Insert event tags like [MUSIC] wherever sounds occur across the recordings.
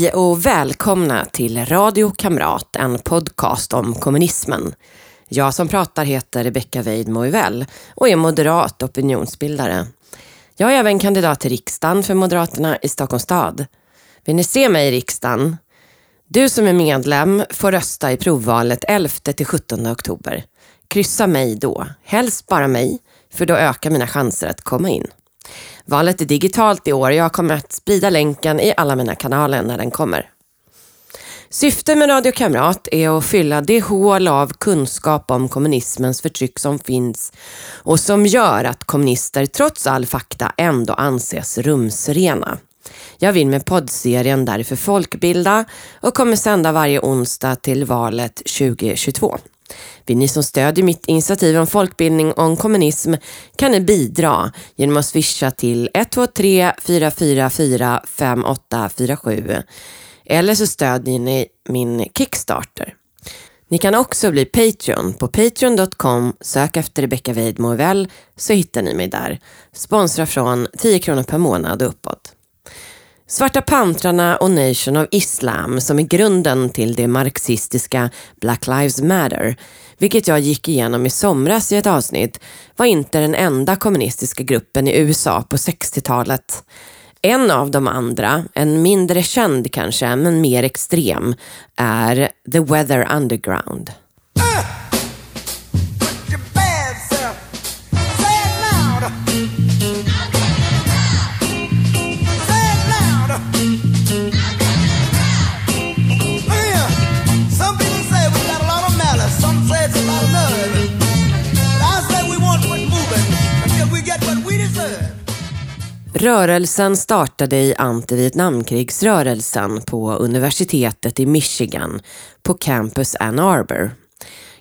Hej och välkomna till Radio Kamrat, en podcast om kommunismen. Jag som pratar heter Rebecka Weid Moivell och är moderat opinionsbildare. Jag är även kandidat till riksdagen för Moderaterna i Stockholms stad. Vill ni se mig i riksdagen? Du som är medlem får rösta i provvalet 11-17 oktober. Kryssa mig då, helst bara mig, för då ökar mina chanser att komma in. Valet är digitalt i år och jag kommer att sprida länken i alla mina kanaler när den kommer. Syftet med Radio Kamrat är att fylla det hål av kunskap om kommunismens förtryck som finns och som gör att kommunister trots all fakta ändå anses rumsrena. Jag vill med poddserien därför folkbilda och kommer sända varje onsdag till valet 2022. Vill ni som stödjer mitt initiativ om folkbildning om kommunism kan ni bidra genom att swisha till 123 444 5847 eller så stödjer ni min Kickstarter. Ni kan också bli Patreon. På patreon.com, sök efter Rebecka Weidmo så hittar ni mig där. Sponsra från 10 kronor per månad och uppåt. Svarta pantrarna och Nation of Islam som är grunden till det marxistiska Black Lives Matter, vilket jag gick igenom i somras i ett avsnitt, var inte den enda kommunistiska gruppen i USA på 60-talet. En av de andra, en mindre känd kanske, men mer extrem, är The Weather Underground. Rörelsen startade i antivietnamkrigsrörelsen på universitetet i Michigan på campus Ann Arbor.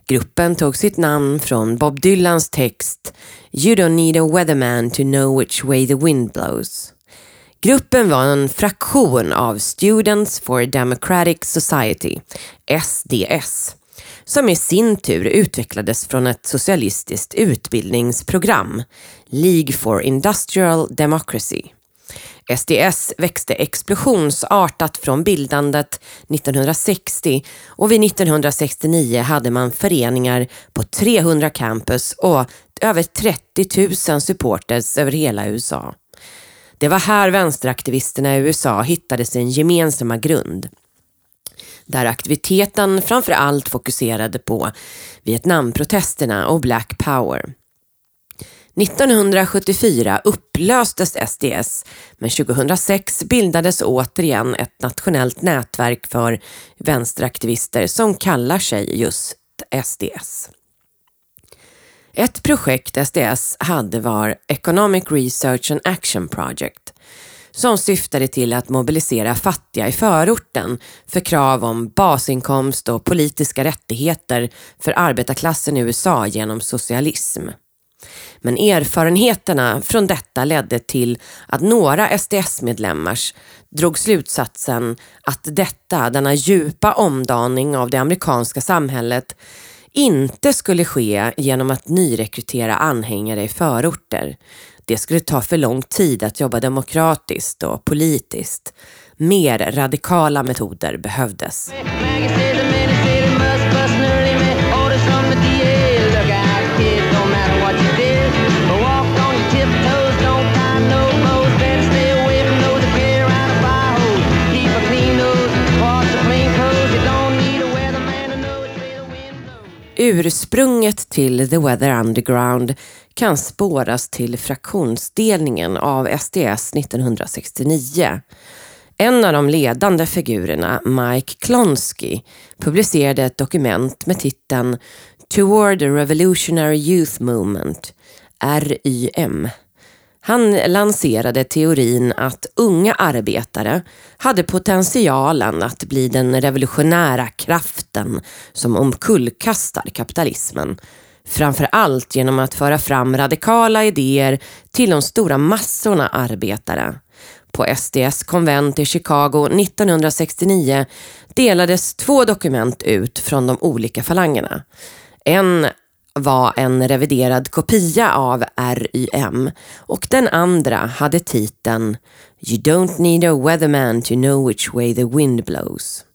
Gruppen tog sitt namn från Bob Dylans text “You don't need a weatherman to know which way the wind blows”. Gruppen var en fraktion av Students for Democratic Society, SDS, som i sin tur utvecklades från ett socialistiskt utbildningsprogram, League for Industrial Democracy. SDS växte explosionsartat från bildandet 1960 och vid 1969 hade man föreningar på 300 campus och över 30 000 supporters över hela USA. Det var här vänsteraktivisterna i USA hittade sin gemensamma grund där aktiviteten framför allt fokuserade på Vietnamprotesterna och Black Power. 1974 upplöstes SDS, men 2006 bildades återigen ett nationellt nätverk för vänsteraktivister som kallar sig just SDS. Ett projekt SDS hade var Economic Research and Action Project som syftade till att mobilisera fattiga i förorten för krav om basinkomst och politiska rättigheter för arbetarklassen i USA genom socialism. Men erfarenheterna från detta ledde till att några SDS-medlemmars drog slutsatsen att detta, denna djupa omdaning av det amerikanska samhället, inte skulle ske genom att nyrekrytera anhängare i förorter. Det skulle ta för lång tid att jobba demokratiskt och politiskt. Mer radikala metoder behövdes. Ursprunget till The Weather Underground kan spåras till fraktionsdelningen av SDS 1969. En av de ledande figurerna, Mike Klonsky, publicerade ett dokument med titeln Toward the Revolutionary Youth Movement, RYM. Han lanserade teorin att unga arbetare hade potentialen att bli den revolutionära kraften som omkullkastar kapitalismen Framför allt genom att föra fram radikala idéer till de stora massorna arbetare. På SDS konvent i Chicago 1969 delades två dokument ut från de olika falangerna. En var en reviderad kopia av RYM och den andra hade titeln You don't need a weatherman to know which way the wind blows.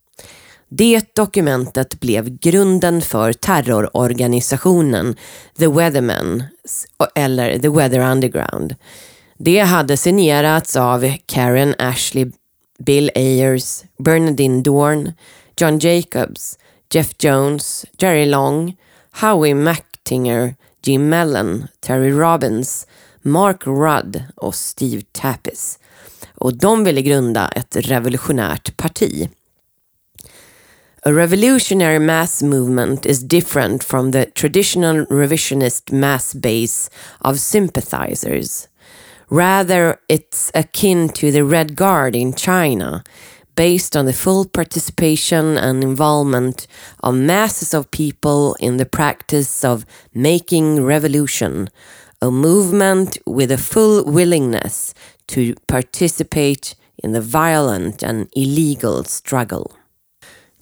Det dokumentet blev grunden för terrororganisationen The Weathermen, eller The Weather Underground. Det hade signerats av Karen Ashley, Bill Ayers, Bernadine Dorn, John Jacobs, Jeff Jones, Jerry Long, Howie Tinger, Jim Mellon, Terry Robbins, Mark Rudd och Steve Tappis. Och de ville grunda ett revolutionärt parti. A revolutionary mass movement is different from the traditional revisionist mass base of sympathizers. Rather, it's akin to the Red Guard in China, based on the full participation and involvement of masses of people in the practice of making revolution, a movement with a full willingness to participate in the violent and illegal struggle.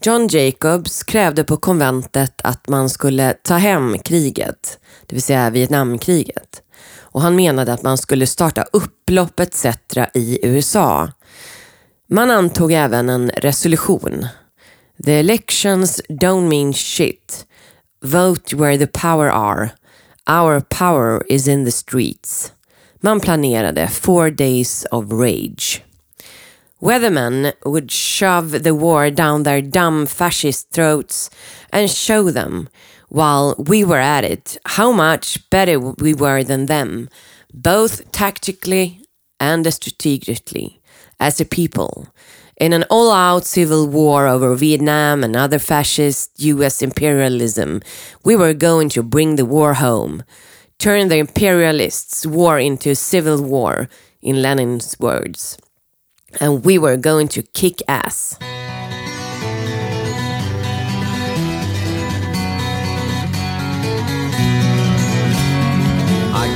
John Jacobs krävde på konventet att man skulle ta hem kriget, det vill säga Vietnamkriget. Och han menade att man skulle starta upplopp etc. i USA man antog även en resolution. The elections don't mean shit. Vote where the power are. Our power is in the streets. Man planerade four days of rage. Weathermen would shove the war down their dumb fascist throats and show them, while we were at it, how much better we were than them, both tactically and strategically as a people. In an all out civil war over Vietnam and other fascist US imperialism, we were going to bring the war home, turn the imperialists' war into a civil war, in Lenin's words. And we were going to kick ass.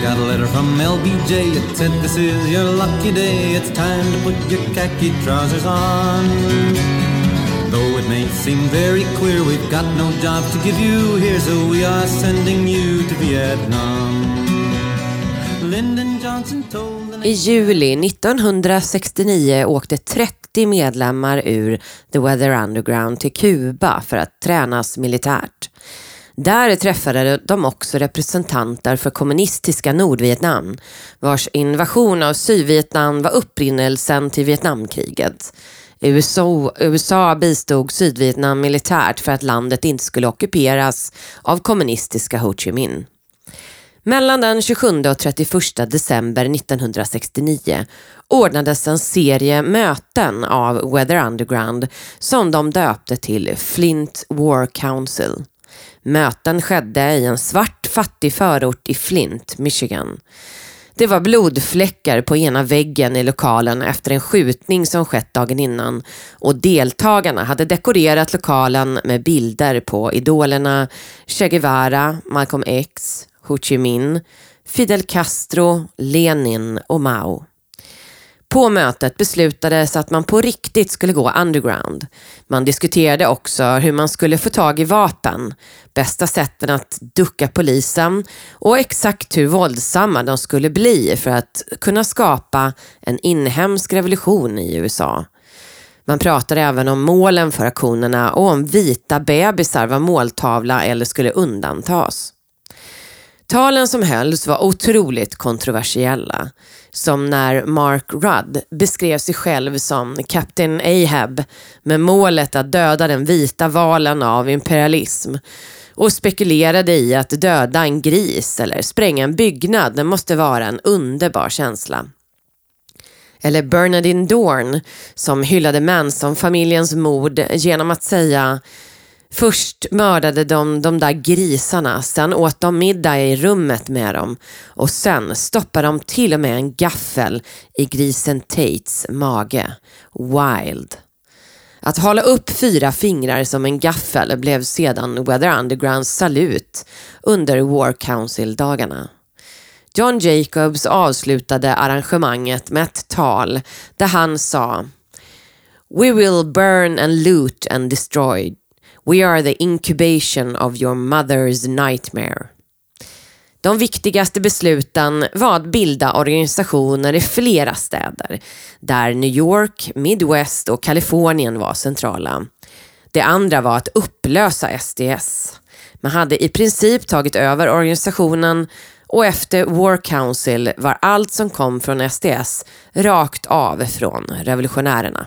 Got a letter from LBJ. It said, This is your lucky day. It's time to put your khaki trousers on. Though it may seem very clear we've got no job to give you here, so we are sending you to Vietnam. Lyndon Johnson told I juli 1969 åkte 30 medlemmar ur The Weather Underground till Kuba för att tränas militärt. Där träffade de också representanter för kommunistiska Nordvietnam, vars invasion av Sydvietnam var upprinnelsen till Vietnamkriget. USA, USA bistod Sydvietnam militärt för att landet inte skulle ockuperas av kommunistiska Ho Chi Minh. Mellan den 27 och 31 december 1969 ordnades en serie möten av Weather Underground som de döpte till Flint War Council. Möten skedde i en svart fattig förort i Flint, Michigan. Det var blodfläckar på ena väggen i lokalen efter en skjutning som skett dagen innan och deltagarna hade dekorerat lokalen med bilder på idolerna Che Guevara, Malcolm X, Ho Chi Minh, Fidel Castro, Lenin och Mao. På mötet beslutades att man på riktigt skulle gå underground. Man diskuterade också hur man skulle få tag i vapen, bästa sätten att ducka polisen och exakt hur våldsamma de skulle bli för att kunna skapa en inhemsk revolution i USA. Man pratade även om målen för aktionerna och om vita bebisar var måltavla eller skulle undantas. Talen som hölls var otroligt kontroversiella. Som när Mark Rudd beskrev sig själv som Captain Ahab med målet att döda den vita valen av imperialism och spekulerade i att döda en gris eller spränga en byggnad. Det måste vara en underbar känsla. Eller Bernadine Dorn som hyllade Manson-familjens mord genom att säga Först mördade de de där grisarna, sen åt de middag i rummet med dem och sen stoppade de till och med en gaffel i grisen Tates mage. Wild. Att hålla upp fyra fingrar som en gaffel blev sedan Weather Undergrounds salut under War Council-dagarna. John Jacobs avslutade arrangemanget med ett tal där han sa We will burn and loot and destroy We are the incubation of your mother's nightmare. De viktigaste besluten var att bilda organisationer i flera städer, där New York, Midwest och Kalifornien var centrala. Det andra var att upplösa SDS. Man hade i princip tagit över organisationen och efter War Council var allt som kom från SDS rakt av från revolutionärerna.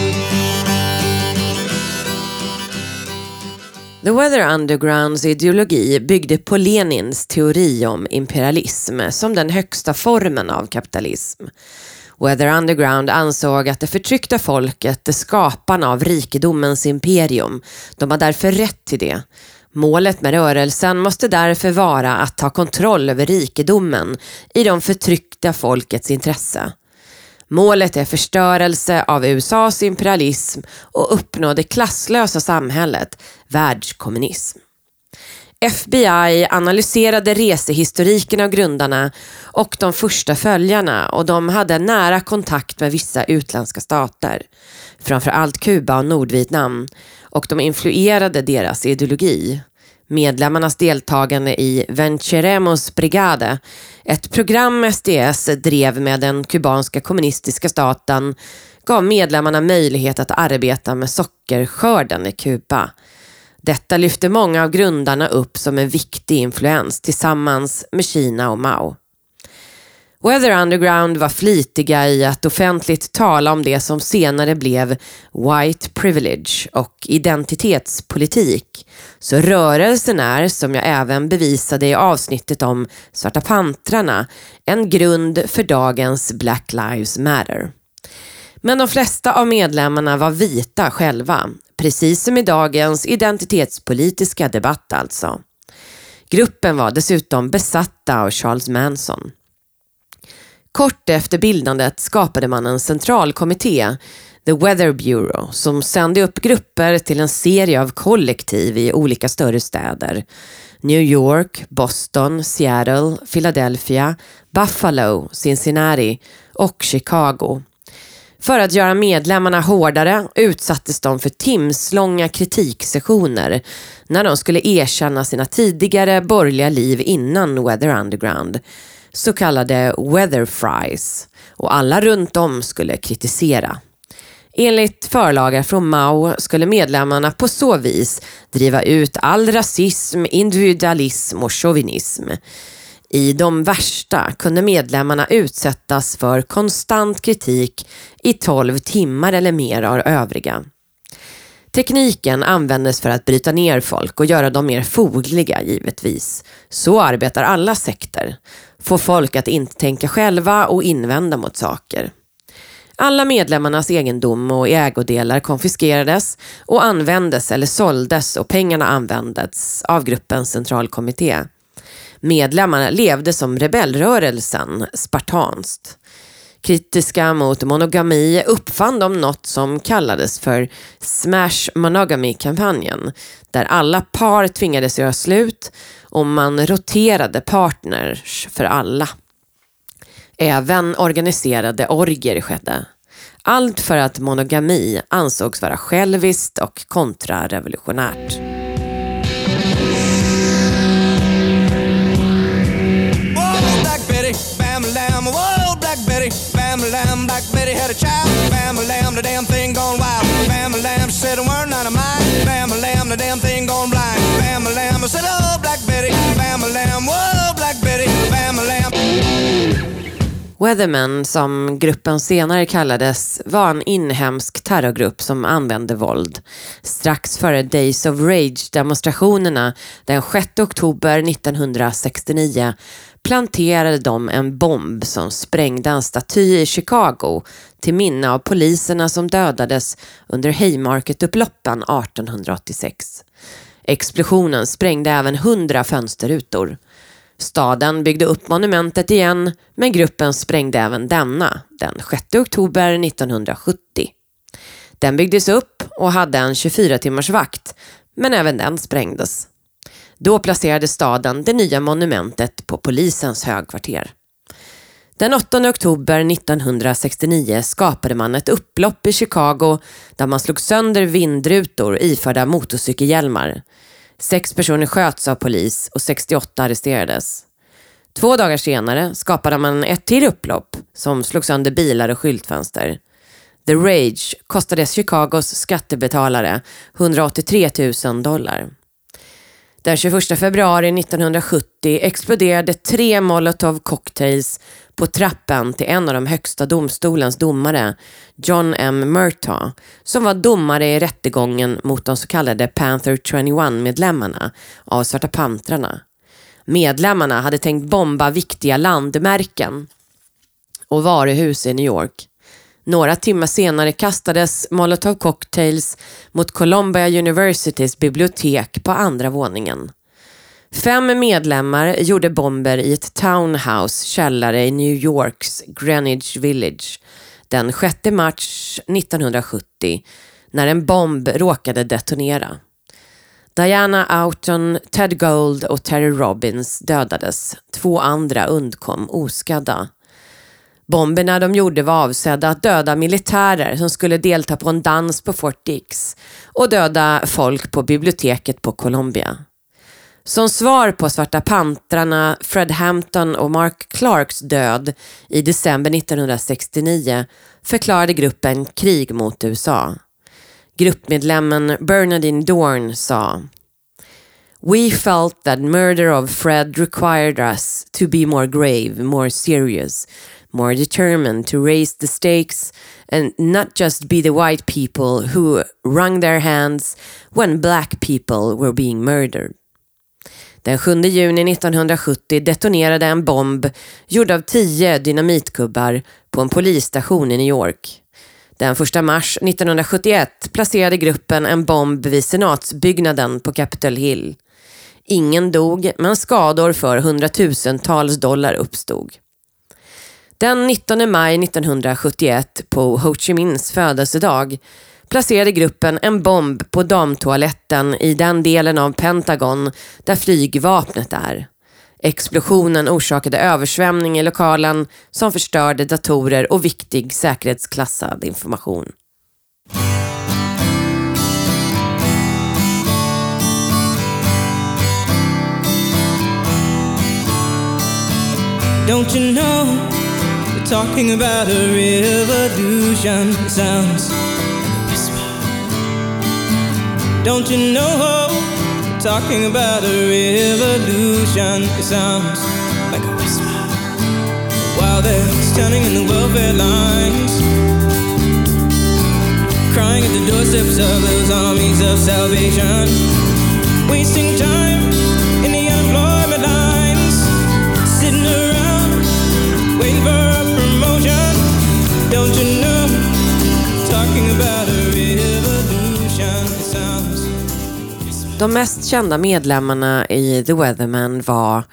The Weather Undergrounds ideologi byggde på Lenins teori om imperialism som den högsta formen av kapitalism. Weather Underground ansåg att det förtryckta folket är skaparna av rikedomens imperium. De har därför rätt till det. Målet med rörelsen måste därför vara att ta kontroll över rikedomen i de förtryckta folkets intresse. Målet är förstörelse av USAs imperialism och uppnå det klasslösa samhället, världskommunism. FBI analyserade resehistoriken av grundarna och de första följarna och de hade nära kontakt med vissa utländska stater, framförallt Kuba och Nordvietnam, och de influerade deras ideologi. Medlemmarnas deltagande i Venceremos Brigade, ett program SDS drev med den kubanska kommunistiska staten, gav medlemmarna möjlighet att arbeta med sockerskörden i Kuba. Detta lyfte många av grundarna upp som en viktig influens tillsammans med Kina och Mao. Weather Underground var flitiga i att offentligt tala om det som senare blev white privilege och identitetspolitik. Så rörelsen är, som jag även bevisade i avsnittet om Svarta pantrarna, en grund för dagens Black Lives Matter. Men de flesta av medlemmarna var vita själva, precis som i dagens identitetspolitiska debatt alltså. Gruppen var dessutom besatta av Charles Manson. Kort efter bildandet skapade man en centralkommitté, The Weather Bureau, som sände upp grupper till en serie av kollektiv i olika större städer. New York, Boston, Seattle, Philadelphia, Buffalo, Cincinnati och Chicago. För att göra medlemmarna hårdare utsattes de för timslånga kritiksessioner när de skulle erkänna sina tidigare borgerliga liv innan Weather Underground så kallade weather fries och alla runt om skulle kritisera. Enligt förlagar från Mao skulle medlemmarna på så vis driva ut all rasism, individualism och chauvinism. I de värsta kunde medlemmarna utsättas för konstant kritik i 12 timmar eller mer av övriga. Tekniken användes för att bryta ner folk och göra dem mer fogliga givetvis. Så arbetar alla sekter. Få folk att inte tänka själva och invända mot saker. Alla medlemmarnas egendom och ägodelar konfiskerades och användes eller såldes och pengarna användes av gruppens centralkommitté. Medlemmarna levde som rebellrörelsen, spartanskt kritiska mot monogami uppfann de något som kallades för Smash Monogamy-kampanjen, där alla par tvingades göra slut och man roterade partners för alla. Även organiserade orger skedde. Allt för att monogami ansågs vara själviskt och kontrarevolutionärt. A child. Bam a lamb, the damn thing gone wild. Bam a lamb, she said a word none of mine. Bam a lamb, the damn thing gone blind. Bam a lamb, I said, oh, Black Betty. Bam a lamb, whoa, Black Betty. Bam a lamb. Weathermen, som gruppen senare kallades, var en inhemsk terrorgrupp som använde våld. Strax före Days of Rage-demonstrationerna den 6 oktober 1969 planterade de en bomb som sprängde en staty i Chicago till minne av poliserna som dödades under Haymarket-upploppen 1886. Explosionen sprängde även hundra fönsterrutor. Staden byggde upp monumentet igen, men gruppen sprängde även denna den 6 oktober 1970. Den byggdes upp och hade en 24 timmars vakt, men även den sprängdes. Då placerade staden det nya monumentet på polisens högkvarter. Den 8 oktober 1969 skapade man ett upplopp i Chicago där man slog sönder vindrutor iförda motorcykelhjälmar. Sex personer sköts av polis och 68 arresterades. Två dagar senare skapade man ett till upplopp som slog sönder bilar och skyltfönster. The Rage kostade Chicagos skattebetalare 183 000 dollar. Den 21 februari 1970 exploderade tre molotov cocktails på trappen till en av de högsta domstolens domare, John M. Murtaugh, som var domare i rättegången mot de så kallade Panther 21-medlemmarna av Svarta Pantrarna. Medlemmarna hade tänkt bomba viktiga landmärken och varuhus i New York. Några timmar senare kastades molotov cocktails mot Columbia Universitys bibliotek på andra våningen. Fem medlemmar gjorde bomber i ett townhouse källare i New Yorks Greenwich Village den 6 mars 1970 när en bomb råkade detonera. Diana Auton, Ted Gold och Terry Robbins dödades. Två andra undkom oskadda. Bomberna de gjorde var avsedda att döda militärer som skulle delta på en dans på Fort Dix och döda folk på biblioteket på Columbia. Som svar på Svarta pantrarna Fred Hampton och Mark Clarks död i december 1969 förklarade gruppen krig mot USA. Gruppmedlemmen Bernadine Dorn sa We felt that murder of Fred required us to be more grave, more serious, more determined to raise the stakes and not just be the white people who wrung their hands when black people were being murdered. Den 7 juni 1970 detonerade en bomb gjord av tio dynamitgubbar på en polisstation i New York. Den 1 mars 1971 placerade gruppen en bomb vid senatsbyggnaden på Capitol Hill. Ingen dog, men skador för hundratusentals dollar uppstod. Den 19 maj 1971, på Ho Chi Minhs födelsedag, placerade gruppen en bomb på damtoaletten i den delen av Pentagon där flygvapnet är. Explosionen orsakade översvämning i lokalen som förstörde datorer och viktig säkerhetsklassad information. Don't you know talking about a revolution sounds whisper. Don't you know they're talking about a revolution it sounds like a whisper while they're standing in the welfare lines crying at the doorsteps of those armies of salvation wasting time in the unemployment lines sitting around waiting for De mest kända medlemmarna i The Weathermen var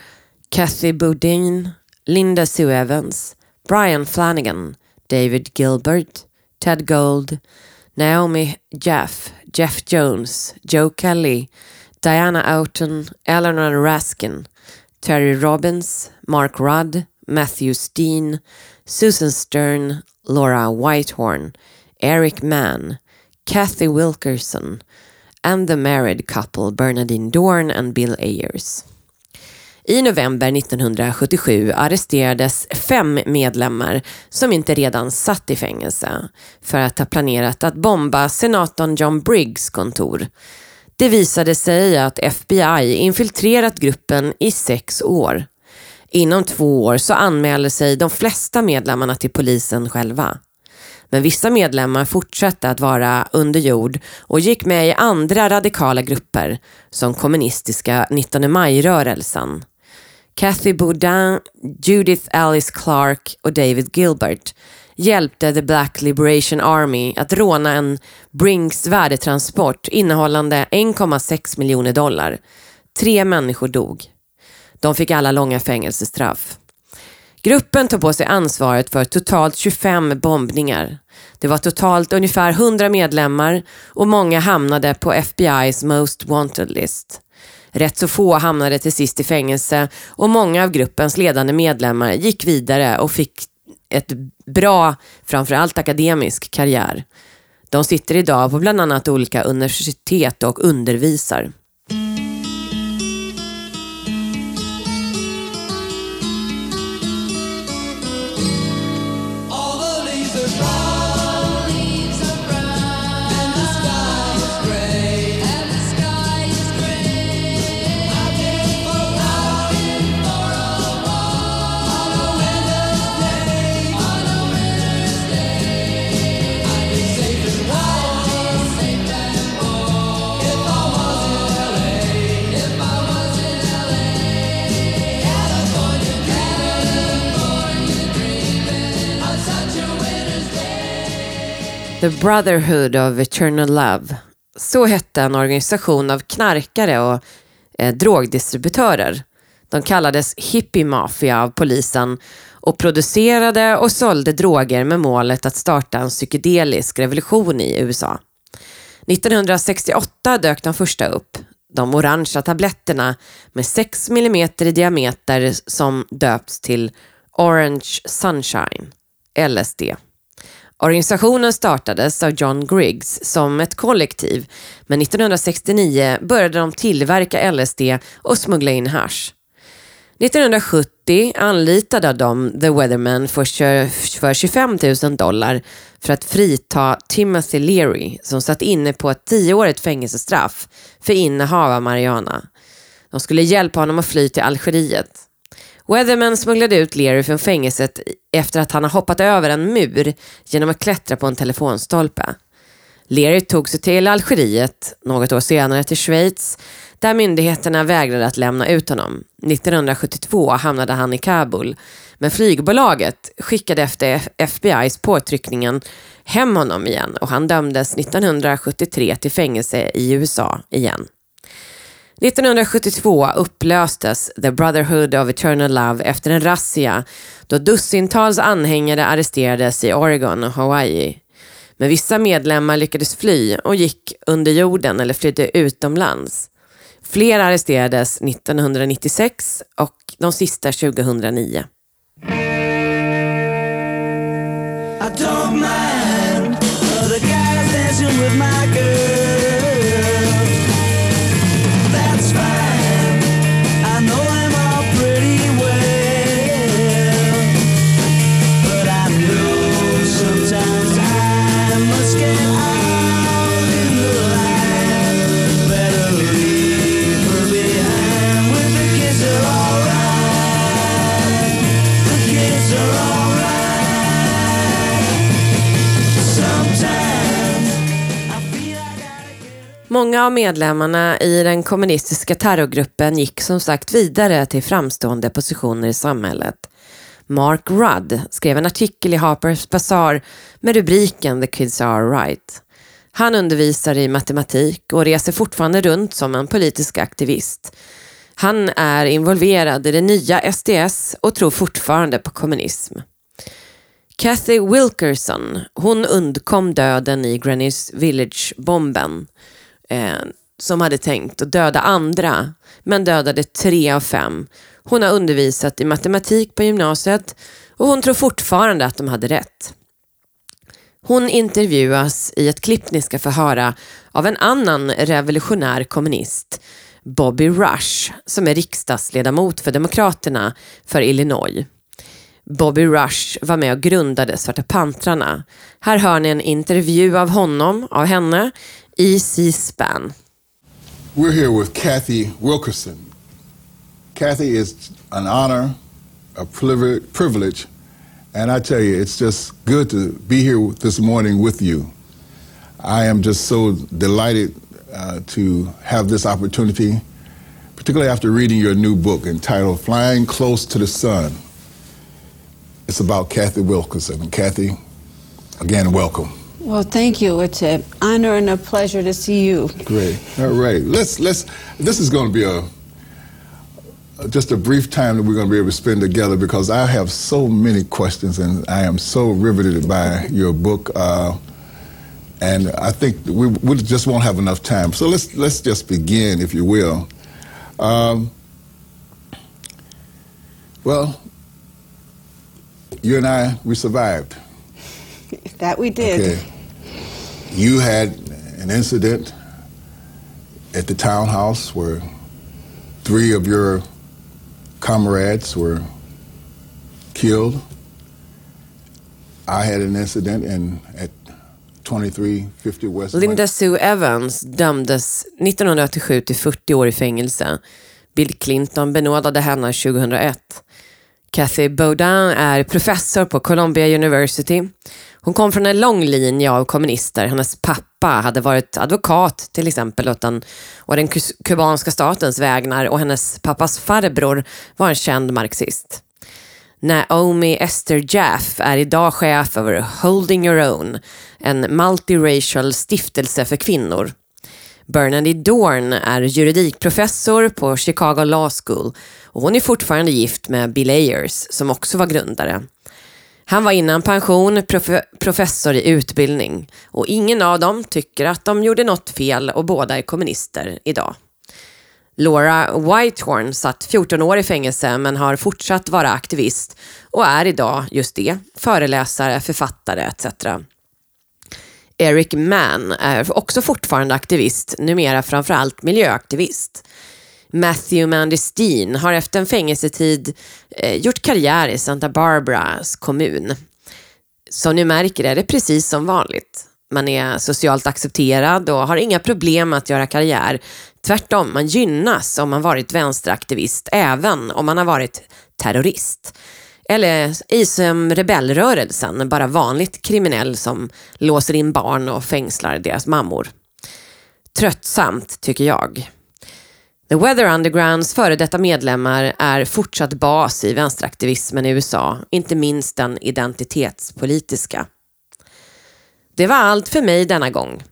Kathy Boudin, Linda Sue Evans, Brian Flanagan, David Gilbert, Ted Gold, Naomi Jeff, Jeff Jones, Joe Kelly, Diana Outen, Eleanor Raskin, Terry Robbins, Mark Rudd, Matthew Steen, Susan Stern, Laura Whitehorn, Eric Mann, Kathy Wilkerson and the married couple Bernadine Dorn and Bill Ayers. I november 1977 arresterades fem medlemmar som inte redan satt i fängelse för att ha planerat att bomba senatorn John Briggs kontor. Det visade sig att FBI infiltrerat gruppen i sex år. Inom två år så anmälde sig de flesta medlemmarna till polisen själva. Men vissa medlemmar fortsatte att vara under jord och gick med i andra radikala grupper som kommunistiska 19 maj-rörelsen. Kathy Boudin, Judith Alice Clark och David Gilbert hjälpte The Black Liberation Army att råna en Brinks värdetransport innehållande 1,6 miljoner dollar. Tre människor dog. De fick alla långa fängelsestraff. Gruppen tog på sig ansvaret för totalt 25 bombningar. Det var totalt ungefär 100 medlemmar och många hamnade på FBI's Most Wanted List. Rätt så få hamnade till sist i fängelse och många av gruppens ledande medlemmar gick vidare och fick ett bra, framförallt akademisk karriär. De sitter idag på bland annat olika universitet och undervisar. The Brotherhood of Eternal Love. Så hette en organisation av knarkare och eh, drogdistributörer. De kallades Hippie Mafia av polisen och producerade och sålde droger med målet att starta en psykedelisk revolution i USA. 1968 dök de första upp. De orangea tabletterna med 6 mm i diameter som döpts till Orange Sunshine, LSD. Organisationen startades av John Griggs som ett kollektiv, men 1969 började de tillverka LSD och smuggla in hash. 1970 anlitade de The Weatherman för 25 000 dollar för att frita Timothy Leary som satt inne på ett tioårigt fängelsestraff för innehav av marijuana. De skulle hjälpa honom att fly till Algeriet. Weatherman smugglade ut Leary från fängelset efter att han har hoppat över en mur genom att klättra på en telefonstolpe. Leary tog sig till Algeriet, något år senare till Schweiz, där myndigheterna vägrade att lämna ut honom. 1972 hamnade han i Kabul, men flygbolaget skickade efter FBI's påtryckningen hem honom igen och han dömdes 1973 till fängelse i USA igen. 1972 upplöstes The Brotherhood of Eternal Love efter en razzia då dussintals anhängare arresterades i Oregon och Hawaii. Men vissa medlemmar lyckades fly och gick under jorden eller flydde utomlands. Fler arresterades 1996 och de sista 2009. Många av medlemmarna i den kommunistiska terrorgruppen gick som sagt vidare till framstående positioner i samhället. Mark Rudd skrev en artikel i Harper's Bazaar med rubriken The Kids Are Right. Han undervisar i matematik och reser fortfarande runt som en politisk aktivist. Han är involverad i det nya SDS och tror fortfarande på kommunism. Kathy Wilkerson, hon undkom döden i Greenwich Village-bomben eh, som hade tänkt att döda andra, men dödade tre av fem. Hon har undervisat i matematik på gymnasiet och hon tror fortfarande att de hade rätt. Hon intervjuas i ett klipp ni ska få höra av en annan revolutionär kommunist, Bobby Rush, som är riksdagsledamot för Demokraterna för Illinois. Bobby Rush var med och grundade Svarta pantrarna. Här hör ni en intervju av honom, av henne, i C-SPAN. We're here with Kathy Wilkerson. Kathy, is an honor, a privilege, and I tell you, it's just good to be here this morning with you. I am just so delighted uh, to have this opportunity, particularly after reading your new book entitled Flying Close to the Sun. It's about Kathy Wilkerson. Kathy, again, welcome. Well, thank you. It's an honor and a pleasure to see you. Great. All right. Let's let's. This is going to be a just a brief time that we're going to be able to spend together because I have so many questions and I am so riveted by your book. Uh, and I think we, we just won't have enough time. So let's let's just begin, if you will. Um, well, you and I, we survived. [LAUGHS] That we did. Okay. You had an incident at the townhouse where three of your comrades were killed. I had an incident in, at 2350 West. Linda Sue Evans dömdes 1987 till 40 år i fängelse. Bill Clinton benådade henne 2001. Kathy Baudin är professor på Columbia University. Hon kom från en lång linje av kommunister. Hennes pappa hade varit advokat till exempel åt den, och den kubanska statens vägnar och hennes pappas farbror var en känd marxist. Naomi Esther Jaff är idag chef över Holding Your Own, en multiracial stiftelse för kvinnor. Bernadette Dorn är juridikprofessor på Chicago Law School och hon är fortfarande gift med Bill Ayers som också var grundare. Han var innan pension prof professor i utbildning och ingen av dem tycker att de gjorde något fel och båda är kommunister idag. Laura Whitehorn satt 14 år i fängelse men har fortsatt vara aktivist och är idag just det, föreläsare, författare etc. Eric Mann är också fortfarande aktivist, numera framförallt miljöaktivist. Matthew Mandestin har efter en fängelsetid eh, gjort karriär i Santa Barbaras kommun. Som ni märker är det precis som vanligt. Man är socialt accepterad och har inga problem att göra karriär. Tvärtom, man gynnas om man varit vänsteraktivist, även om man har varit terrorist. Eller i som rebellrörelsen, bara vanligt kriminell som låser in barn och fängslar deras mammor. Tröttsamt, tycker jag. The Weather Undergrounds före detta medlemmar är fortsatt bas i vänsteraktivismen i USA, inte minst den identitetspolitiska. Det var allt för mig denna gång.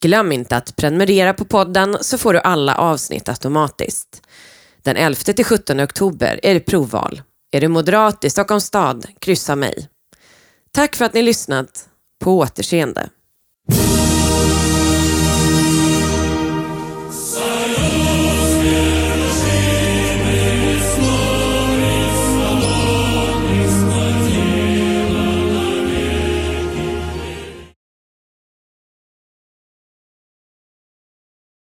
Glöm inte att prenumerera på podden så får du alla avsnitt automatiskt. Den 11-17 oktober är det provval. Är du moderat i Stockholms stad, kryssa mig. Tack för att ni lyssnat. På återseende.